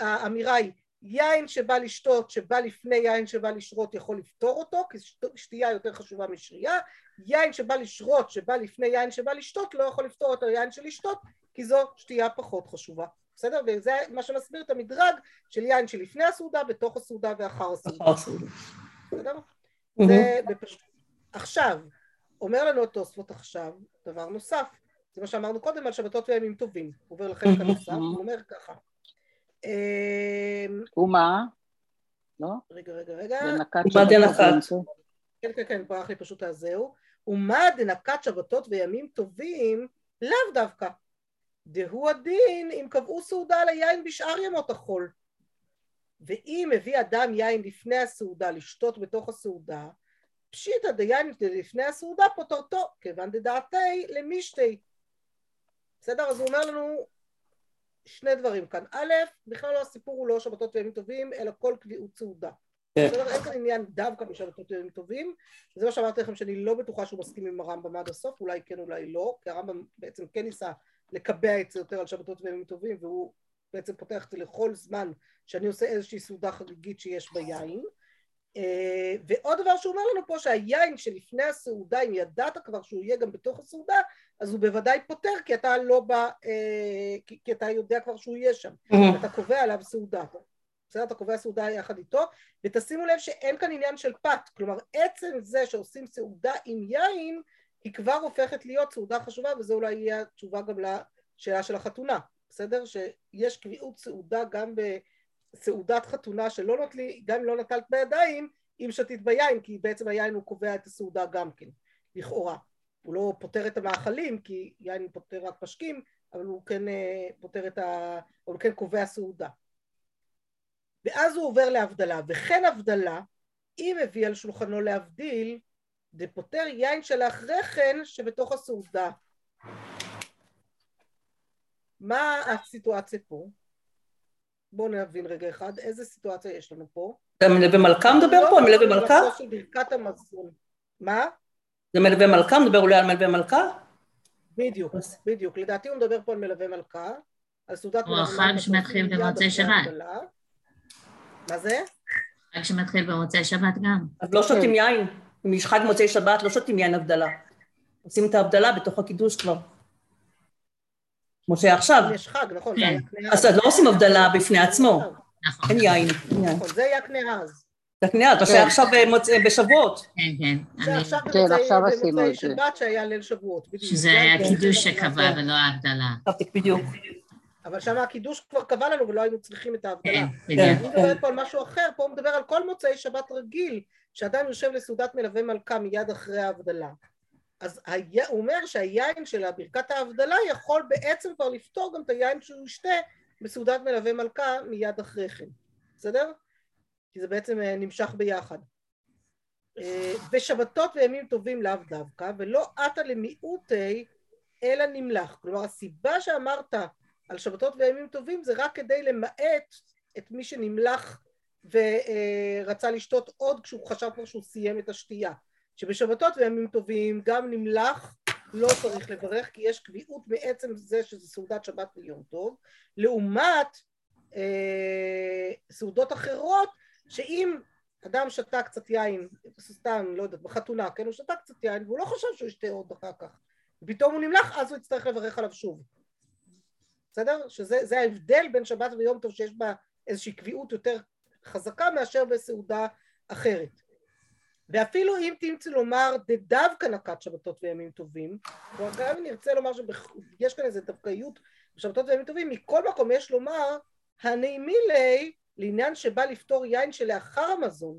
האמירה היא יין שבא לשתות, שבא לפני יין שבא לשרות יכול לפתור אותו, כי שת- שתייה יותר חשובה משרייה, יין שבא לשרות, שבא לפני יין שבא לשתות, לא יכול לפתור אותו יין של לשתות, כי זו שתייה פחות חשובה, בסדר? וזה מה שמסביר את המדרג של יין שלפני הסעודה, בתוך הסעודה ואחר הסעודה, אחר הסעודה. בסדר? זה בפשטות. עכשיו, אומר לנו התוספות עכשיו דבר נוסף, זה מה שאמרנו קודם על שבתות וימים טובים, הוא עובר לחלק הנוסף, הוא אומר ככה, אמ, ומה? לא? רגע רגע רגע, ומה? וימצאו. כן כן כן, ברח לי פשוט הזהו, ומה דנקת שבתות וימים טובים, לאו דווקא, דהוא הדין אם קבעו סעודה על היין בשאר ימות החול, ואם הביא אדם יין לפני הסעודה לשתות בתוך הסעודה, פשיטא דיין לפני הסעודה פוטרתו, כיוון דדעתי למישתי. בסדר? אז הוא אומר לנו שני דברים כאן. א', בכלל לא הסיפור הוא לא שבתות וימים טובים, אלא כל קביעות סעודה. כן. בסדר? אין כאן עניין דווקא בשבתות וימים טובים. זה מה שאמרתי לכם שאני לא בטוחה שהוא מסכים עם הרמב"ם עד הסוף, אולי כן אולי לא, כי הרמב"ם בעצם כן ניסה לקבע את זה יותר על שבתות וימים טובים, והוא בעצם פותח את זה לכל זמן שאני עושה איזושהי סעודה חגיגית שיש ביין. אה, ועוד דבר שהוא אומר לנו פה שהיין שלפני הסעודה אם ידעת כבר שהוא יהיה גם בתוך הסעודה אז הוא בוודאי פותר כי אתה לא בא, אה, כי, כי אתה יודע כבר שהוא יהיה שם, מהמם. אתה קובע עליו סעודה, בסדר? אתה קובע סעודה יחד איתו ותשימו לב שאין כאן עניין של פת, כלומר עצם זה שעושים סעודה עם יין היא כבר הופכת להיות סעודה חשובה וזה אולי יהיה התשובה גם לשאלה של החתונה, בסדר? שיש קביעות סעודה גם ב... סעודת חתונה שלא נוטלי, גם אם לא נטלת בידיים, אם שתית ביין, כי בעצם היין הוא קובע את הסעודה גם כן, לכאורה. הוא לא פותר את המאכלים, כי יין פותר רק משקים, אבל הוא כן אה, פותר את ה... הוא כן קובע סעודה. ואז הוא עובר להבדלה, וכן הבדלה, אם הביא על שולחנו להבדיל, דפותר יין שלאחרי כן שבתוך הסעודה. מה הסיטואציה פה? בואו נבין רגע אחד, איזה סיטואציה יש לנו פה? אתה מלווה מלכה מדבר פה? מלווה מלכה? לא של ברכת המזון. מה? זה מלווה מלכה? מדבר אולי על מלווה מלכה? בדיוק, בדיוק. לדעתי הוא מדבר פה על מלווה מלכה, על סעודת או מלווה החג מלכה שמתחיל במוצאי שבת. מה זה? חג שמתחיל במוצאי שבת גם. אז לא שותים יין. אם יש חג מוצאי שבת, לא שותים יין הבדלה. עושים את ההבדלה בתוך הקידוש כבר. כמו שהיה עכשיו. יש חג, נכון, זה כן. היה קנה אז לא עושים הבדלה בפני עצמו. נכון. אין יין. נכון, זה היה קנה אז. זה הקנייה, אתה עושה עכשיו במוצ- בשבועות. כן, כן. זה עכשיו כן, במוצאי- עכשיו עשינו במוצאי את זה. שבת שהיה ליל שבועות. בדיוק. שזה זה היה קידוש. שקבע ולא ההבדלה. חשבתי בדיוק. אבל שם הקידוש כבר קבע לנו ולא היינו צריכים את ההבדלה. כן, כן. בדיוק. אני מדברת פה על משהו אחר, פה הוא מדבר על כל מוצאי שבת רגיל, שאדם יושב לסעודת מלווה מלכה מיד אחרי ההבדלה. אז היה, הוא אומר שהיין של ברכת ההבדלה יכול בעצם כבר לפתור גם את היין שהוא ישתה בסעודת מלווה מלכה מיד אחרי כן, בסדר? כי זה בעצם אה, נמשך ביחד. אה, ושבתות וימים טובים לאו דווקא, ולא עתה למיעוטי אלא נמלח. כלומר הסיבה שאמרת על שבתות וימים טובים זה רק כדי למעט את מי שנמלח ורצה לשתות עוד כשהוא חשב כבר שהוא סיים את השתייה. שבשבתות וימים טובים גם נמלח לא צריך לברך כי יש קביעות מעצם זה שזה סעודת שבת ויום טוב, לעומת אה, סעודות אחרות שאם אדם שתה קצת יין, סתם, לא יודעת, בחתונה, כן, הוא שתה קצת יין והוא לא חשב שהוא ישתה עוד אחר כך ופתאום הוא נמלח, אז הוא יצטרך לברך עליו שוב. בסדר? שזה ההבדל בין שבת ויום טוב שיש בה איזושהי קביעות יותר חזקה מאשר בסעודה אחרת. ואפילו אם תמצאו לומר דווקא נקת שבתות וימים טובים, כלומר גם אם נרצה לומר שיש כאן איזו דווקאיות בשבתות וימים טובים, מכל מקום יש לומר הנעימי לי לעניין שבא לפתור יין שלאחר המזון,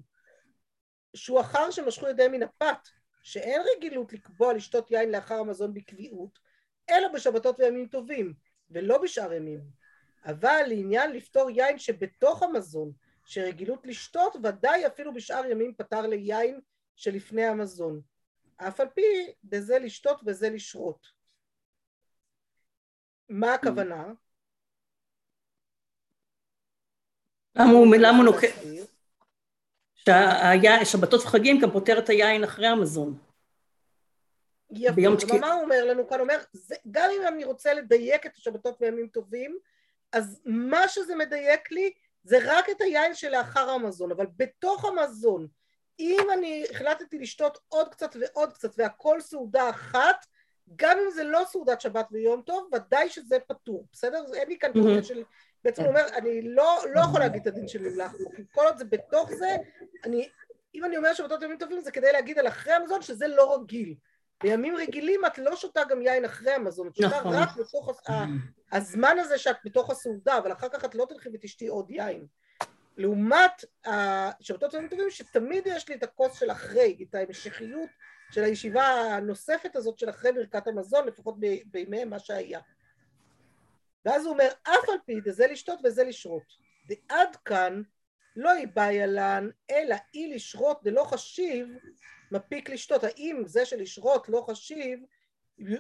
שהוא אחר שמשכו ידיהם מן הפת, שאין רגילות לקבוע לשתות יין לאחר המזון בקביעות, אלא בשבתות וימים טובים, ולא בשאר ימים. אבל לעניין לפתור יין שבתוך המזון, שרגילות לשתות, ודאי אפילו בשאר ימים פתר ליין שלפני המזון. אף על פי בזה לשתות וזה לשרות. מה הכוונה? למה הוא נוקט? שבתות וחגים גם פותר את היין אחרי המזון. יפה, מה הוא אומר לנו כאן? אומר, זה, גם אם אני רוצה לדייק את השבתות בימים טובים, אז מה שזה מדייק לי זה רק את היין שלאחר המזון, אבל בתוך המזון, אם אני החלטתי לשתות עוד קצת ועוד קצת והכל סעודה אחת, גם אם זה לא סעודת שבת ויום טוב, ודאי שזה פטור, בסדר? אין לי כאן mm של... בעצם הוא אומר, אני לא, לא יכול להגיד את הדין של כי כל עוד זה בתוך זה, אני, אם אני אומר שבתות ימים טובים זה כדי להגיד על אחרי המזון שזה לא רגיל. בימים רגילים את לא שותה גם יין אחרי המזון, את שותה נכון. רק בתוך הזמן הזה שאת בתוך הסעודה, אבל אחר כך את לא תלכי ותשתי עוד יין. לעומת השבתות ימים טובים שתמיד יש לי את הכוס של אחרי, את ההמשכיות של הישיבה הנוספת הזאת של אחרי ברכת המזון, לפחות בימי מה שהיה. ואז הוא אומר, אף על פי דזה לשתות וזה לשרות. ועד כאן לא יבעיה לן, אלא אי לשרות דלא חשיב מפיק לשתות. האם זה של לשרות לא חשיב,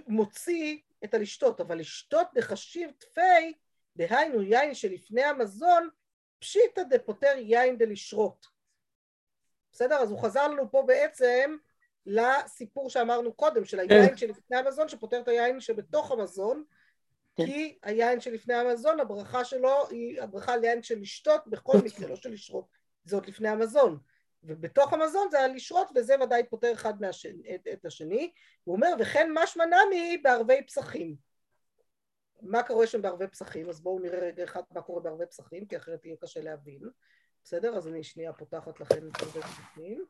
מוציא את הלשתות, אבל לשתות דחשיב תפי, דהיינו יין שלפני המזון, פשיטא דפוטר יין דלשרות. בסדר? אז הוא חזר לנו פה בעצם לסיפור שאמרנו קודם, של היין כן. שלפני המזון, שפוטר את היין שבתוך המזון, כן. כי היין שלפני המזון, הברכה שלו היא הברכה על יין של לשתות בכל מקרה, לא של לשרות, זאת לפני המזון. ובתוך המזון זה על לשרות, וזה ודאי פותר אחד מהשני, את, את השני. הוא אומר, וכן משמע נמי בערבי פסחים. מה קורה שם בערבי פסחים? אז בואו נראה רגע אחד מה קורה בערבי פסחים, כי אחרת יהיה קשה להבין. בסדר? אז אני שנייה פותחת לכם את ערבי פסחים.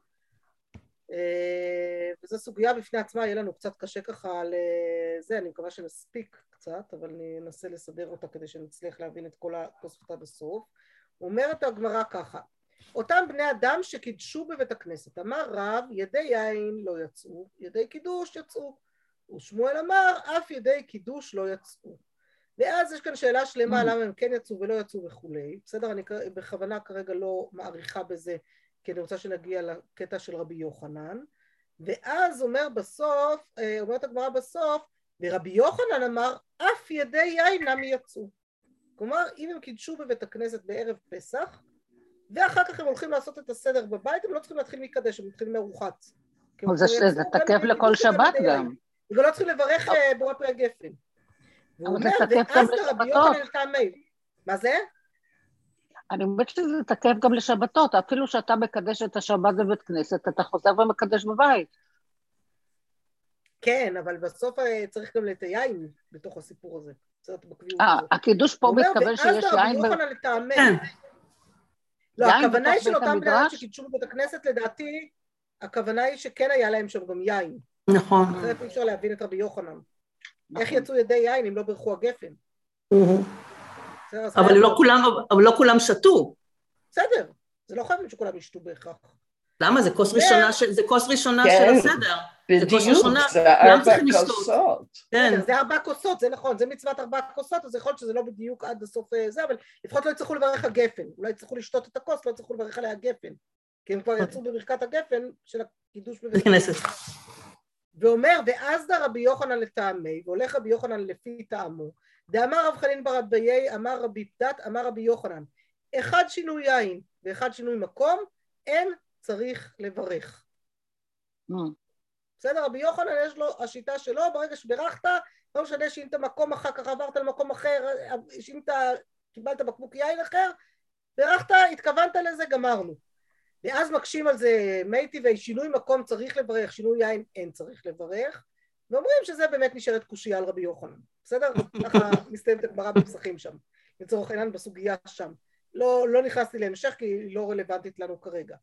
אה, וזו סוגיה בפני עצמה, יהיה לנו קצת קשה ככה לזה, אני מקווה שנספיק קצת, אבל אני אנסה לסדר אותה כדי שנצליח להבין את כל התוספות עד הסוף. אומרת הגמרא ככה, אותם בני אדם שקידשו בבית הכנסת, אמר רב, ידי יין לא יצאו, ידי קידוש יצאו. ושמואל אמר, אף ידי קידוש לא יצאו. ואז יש כאן שאלה שלמה. למה הם כן יצאו ולא יצאו וכולי. בסדר, אני בכוונה כרגע לא מעריכה בזה, כי אני רוצה שנגיע לקטע של רבי יוחנן. ואז אומר בסוף, אה, אומרת הגמרא בסוף, ורבי יוחנן אמר, אף ידי יין נמי יצאו. כלומר, אם הם קידשו בבית הכנסת בערב פסח, ואחר כך הם הולכים לעשות את הסדר בבית, הם לא צריכים להתחיל מקדש, הם מתחילים מארוחת. זה תקף לכל שבת גם. הם לא צריכים לברך אה, בורא פרי הגפן. אבל זה תקף גם לשבתות. מה זה? אני אומרת שזה תקף גם לשבתות, אפילו שאתה מקדש את השבת בבית כנסת, אתה חוזר ומקדש בבית. כן, אבל בסוף אה, צריך גם את היין בתוך הסיפור הזה. אה, הקידוש פה מתכוון שיש יין... ואז רבי יוחנן לטעמי, לא, הכוונה היא של אותם בני אדם שקידשו בבית הכנסת, לדעתי, הכוונה היא שכן היה להם שם גם יין. נכון. אחרת אי אפשר להבין את רבי יוחנן. איך נכון. יצאו ידי יין אם לא ברכו הגפן? אבל לא כולם שתו. בסדר, זה לא חייבים שכולם ישתו בהכרח. למה? זה כוס ראשונה, זה כוס ראשונה של כן. הסדר. בדיוק, זה ארבע כוסות. כן. זה ארבע כוסות, זה נכון, זה מצוות ארבע כוסות, אז יכול להיות שזה לא בדיוק עד הסוף אה, זה, אבל לפחות לא יצטרכו לברך הגפן. אולי יצטרכו לשתות את הכוס, לא יצטרכו לברך עליה גפן. כי הם כבר יצאו בברכת הגפן של הקידוש בבית הכנסת. ואומר, ואז דה רבי יוחנן לטעמי, והולך רבי יוחנן לפי טעמו, דאמר רב חנין בר אביי, אמר רבי פדת, אמר רבי יוחנן, אחד שינוי יין ואחד שינוי מקום, אין צריך לברך. בסדר? רבי יוחנן יש לו השיטה שלו, ברגע שברכת, לא משנה שאם אתה מקום אחר כך עברת למקום אחר, שאם אתה קיבלת בקבוק יין אחר, ברכת, התכוונת לזה, גמרנו. ואז מקשים על זה מייטי, ושינוי מקום צריך לברך, שינוי יין אין צריך לברך. ואומרים שזה באמת נשארת קושייה על רבי יוחנן, בסדר? ככה מסתיימת הגמרא בפסחים שם, לצורך העניין בסוגיה שם. לא, לא נכנסתי להמשך כי היא לא רלוונטית לנו כרגע.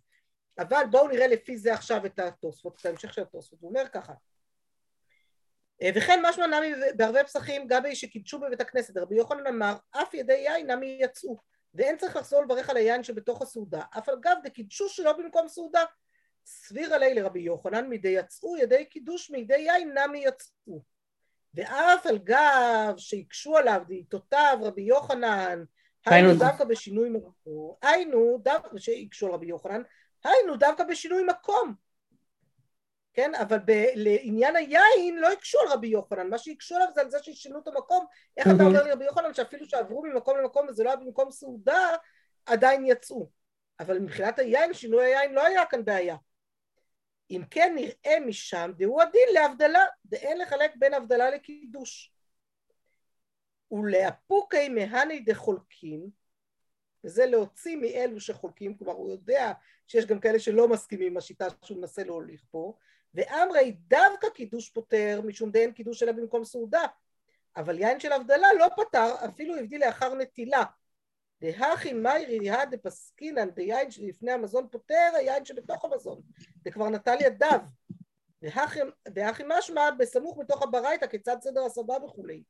אבל בואו נראה לפי זה עכשיו את התוספות, את ההמשך של התוספות. הוא אומר ככה אה, וכן משמע נמי בערבי פסחים גבי שקידשו בבית הכנסת רבי יוחנן אמר אף ידי יין נמי יצאו ואין צריך לחזור לברך על היין שבתוך הסעודה אף על גב דקידשו שלא במקום סעודה סביר עלי לרבי יוחנן מדי יצאו ידי קידוש מידי יין נמי יצאו ואף על גב שהקשו עליו דעיתותיו רבי יוחנן היינו דווקא בשינוי מקום היינו דווקא שהקשו על רבי יוחנן היינו דווקא בשינוי מקום כן, אבל ב- לעניין היין לא הקשו על רבי יוחנן, מה שהקשו עליו זה על זה שישנו את המקום, איך אתה אומר לי רבי יוחנן שאפילו שעברו ממקום למקום וזה לא היה במקום סעודה, עדיין יצאו. אבל מבחינת היין, שינוי היין לא היה כאן בעיה. אם כן נראה משם, דהו הדין להבדלה, דאין לחלק בין הבדלה לקידוש. ולאפוקי מהני דחולקים, וזה להוציא מאלו שחולקים, כלומר הוא יודע שיש גם כאלה שלא מסכימים עם השיטה שהוא מנסה להוליך פה, ואמרי דווקא קידוש פותר משום דאין קידוש אלא במקום סעודה. אבל יין של הבדלה לא פתר אפילו הבדיל לאחר נטילה. דהכי מיירי הא דפסקינן דיין שלפני המזון פותר היין שבתוך המזון. זה כבר נטל ידיו. והכי משמע בסמוך מתוך הברייתא כיצד סדר הסבה וכולי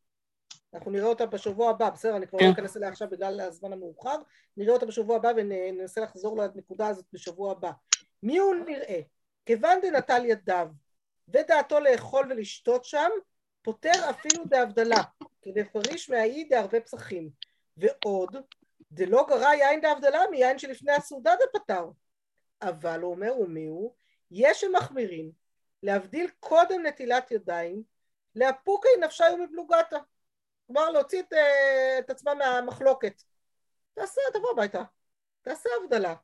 אנחנו נראה אותה בשבוע הבא, בסדר, אני כבר לא כן. אכנס אליה עכשיו בגלל הזמן המאוחר, נראה אותה בשבוע הבא וננסה לחזור לנקודה הזאת בשבוע הבא. מי הוא נראה? כיוון דנטל ידיו ודעתו לאכול ולשתות שם, פוטר אפילו דהבדלה, כדפריש מהאי דערבי פסחים. ועוד, דלא גרע יין דהבדלה מיין שלפני הסעודה דפטר. אבל הוא אומר, ומי הוא? יש שמחמירים להבדיל קודם נטילת ידיים, לאפוקי נפשי ומפלוגתא. כלומר להוציא את, אה, את עצמם מהמחלוקת. תעשה, תבוא הביתה, תעשה הבדלה.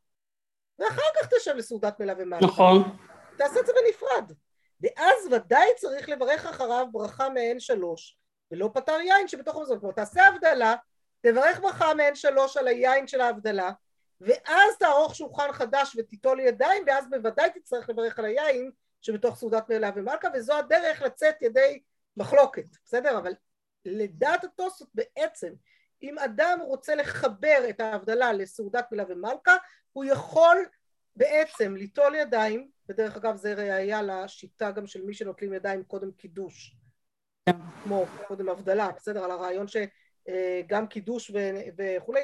ואחר כך תשב לסעודת מילה ומעלה. נכון. תעשה את זה בנפרד. ואז ודאי צריך לברך אחריו ברכה מעין שלוש, ולא פתר יין שבתוך המזון. כלומר, תעשה הבדלה, תברך ברכה מעין שלוש על היין של ההבדלה, ואז תערוך שולחן חדש ותיטול ידיים, ואז בוודאי תצטרך לברך על היין שבתוך סעודת מילה ומלכה, וזו הדרך לצאת ידי מחלוקת, בסדר? אבל לדעת התוספות בעצם, אם אדם רוצה לחבר את ההבדלה לסעודת מילה ומלכה, הוא יכול בעצם ליטול ידיים, ודרך אגב זה ראייה לשיטה גם של מי שנוטלים ידיים קודם קידוש. כמו קודם הבדלה, בסדר? על הרעיון שגם קידוש וכולי,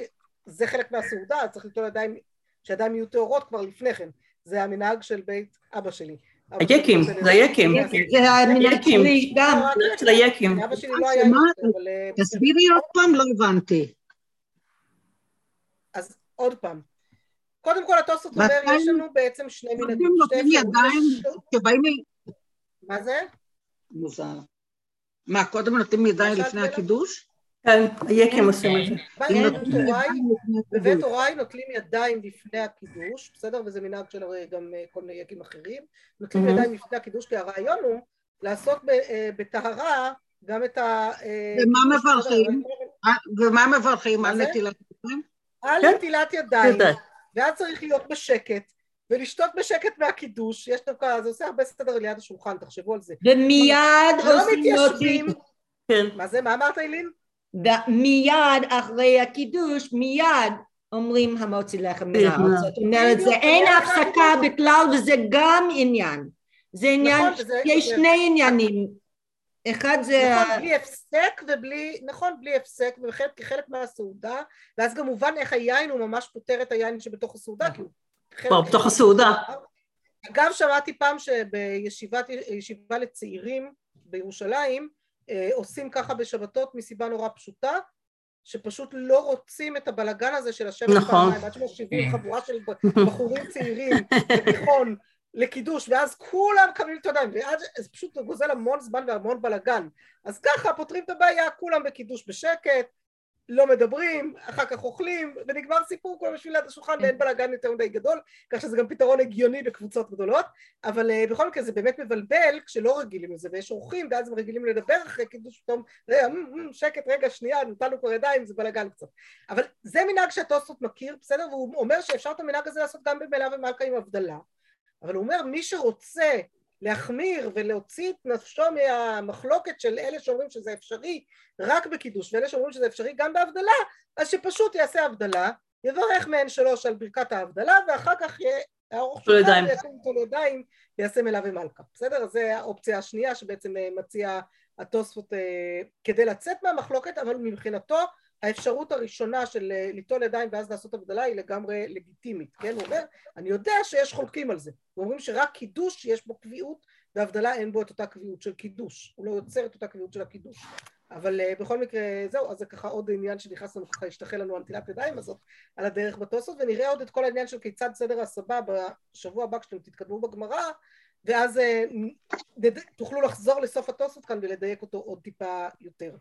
זה חלק מהסעודה, צריך ליטול ידיים, שידיים יהיו טהורות כבר לפני כן, זה המנהג של בית אבא שלי. היקים, זה היקים. זה המנהג שלי גם. של היקים. לא. אה, תסבירי עוד פעם, לא הבנתי. אז עוד פעם. קודם כל התוספות אומר, יש לנו בעצם שני מנהגים. נותנים ידיים שבאים... מה זה? מוזר. מה, קודם נותנים ידיים לפני הקידוש? כן, היקים עושים את זה. בבית הוריי נוטלים ידיים לפני הקידוש, בסדר? וזה מנהג של גם אה, כל מיני יקים אחרים. נוטלים ידיים לפני הקידוש, כי הרעיון הוא לעשות אה, בטהרה גם את ה... אה, ומה מברכים? ומה מברכים על נטילת ידיים? על כן. נטילת ידיים. ואז צריך להיות בשקט, ולשתות בשקט מהקידוש, יש דווקא, זה עושה הרבה סדר ליד השולחן, תחשבו על זה. ומיד לא מתיישבים, כן. מה זה, מה אמרת אילין? מיד אחרי הקידוש, מיד אומרים המוציא לחם מן הארץ. זאת אומרת, זה אין הפסקה בכלל וזה גם עניין. זה עניין, נכון, יש שני עניינים. אחד זה... נכון, בלי הפסק ובלי, נכון, בלי הפסק, כחלק מהסעודה, ואז גם מובן איך היין הוא ממש פותר את היין שבתוך הסעודה, כי הוא... כבר בתוך הסעודה. אגב, שמעתי פעם שבישיבה לצעירים בירושלים, עושים ככה בשבתות מסיבה נורא פשוטה, שפשוט לא רוצים את הבלגן הזה של השבט נכון. פעמיים, עד שמושיבים חבורה של בחורים צעירים בתיכון לקידוש, ואז כולם קמים את הידיים, ואז זה פשוט גוזל המון זמן והמון בלאגן. אז ככה פותרים את הבעיה, כולם בקידוש בשקט, לא מדברים, אחר כך אוכלים, ונגמר סיפור כולם בשביל ליד השולחן ואין בלאגן יותר מדי גדול, כך שזה גם פתרון הגיוני בקבוצות גדולות, אבל uh, בכל מקרה זה באמת מבלבל כשלא רגילים לזה, ויש אורחים ואז הם רגילים לדבר אחרי קידוש פתאום, רגע, שקט, רגע, שנייה, נתנו כבר ידיים, זה בלאגן קצת. אבל זה מנהג שהטוסטות מכיר, בסדר? והוא אומר שאפשר את המנהג הזה לעשות גם במילה ומלכה עם הבדלה, אבל הוא אומר מי שרוצה להחמיר ולהוציא את נפשו מהמחלוקת של אלה שאומרים שזה אפשרי רק בקידוש ואלה שאומרים שזה אפשרי גם בהבדלה אז שפשוט יעשה הבדלה יברך מעין שלוש על ברכת ההבדלה ואחר כך יהיה הארוך שלך ויקום כל ידיים יעשה מלה ומלכה בסדר? אז זה האופציה השנייה שבעצם אה, מציע התוספות אה, כדי לצאת מהמחלוקת אבל מבחינתו האפשרות הראשונה של אה, ליטול ידיים ואז לעשות הבדלה היא לגמרי לגיטימית, כן? הוא אומר, אני יודע שיש חולקים על זה. אומרים שרק קידוש יש בו קביעות והבדלה אין בו את אותה קביעות של קידוש. הוא לא יוצר את אותה קביעות של הקידוש. אבל uh, בכל מקרה זהו, אז זה ככה עוד עניין שנכנס לנו ככה, השתחל לנו הנטילת ידיים הזאת על הדרך בתוספות, ונראה עוד את כל העניין של כיצד סדר הסבא בשבוע הבא כשאתם תתקדמו בגמרא, ואז uh, תוכלו לחזור לסוף התוספות כאן ולדייק אותו עוד טיפה יותר.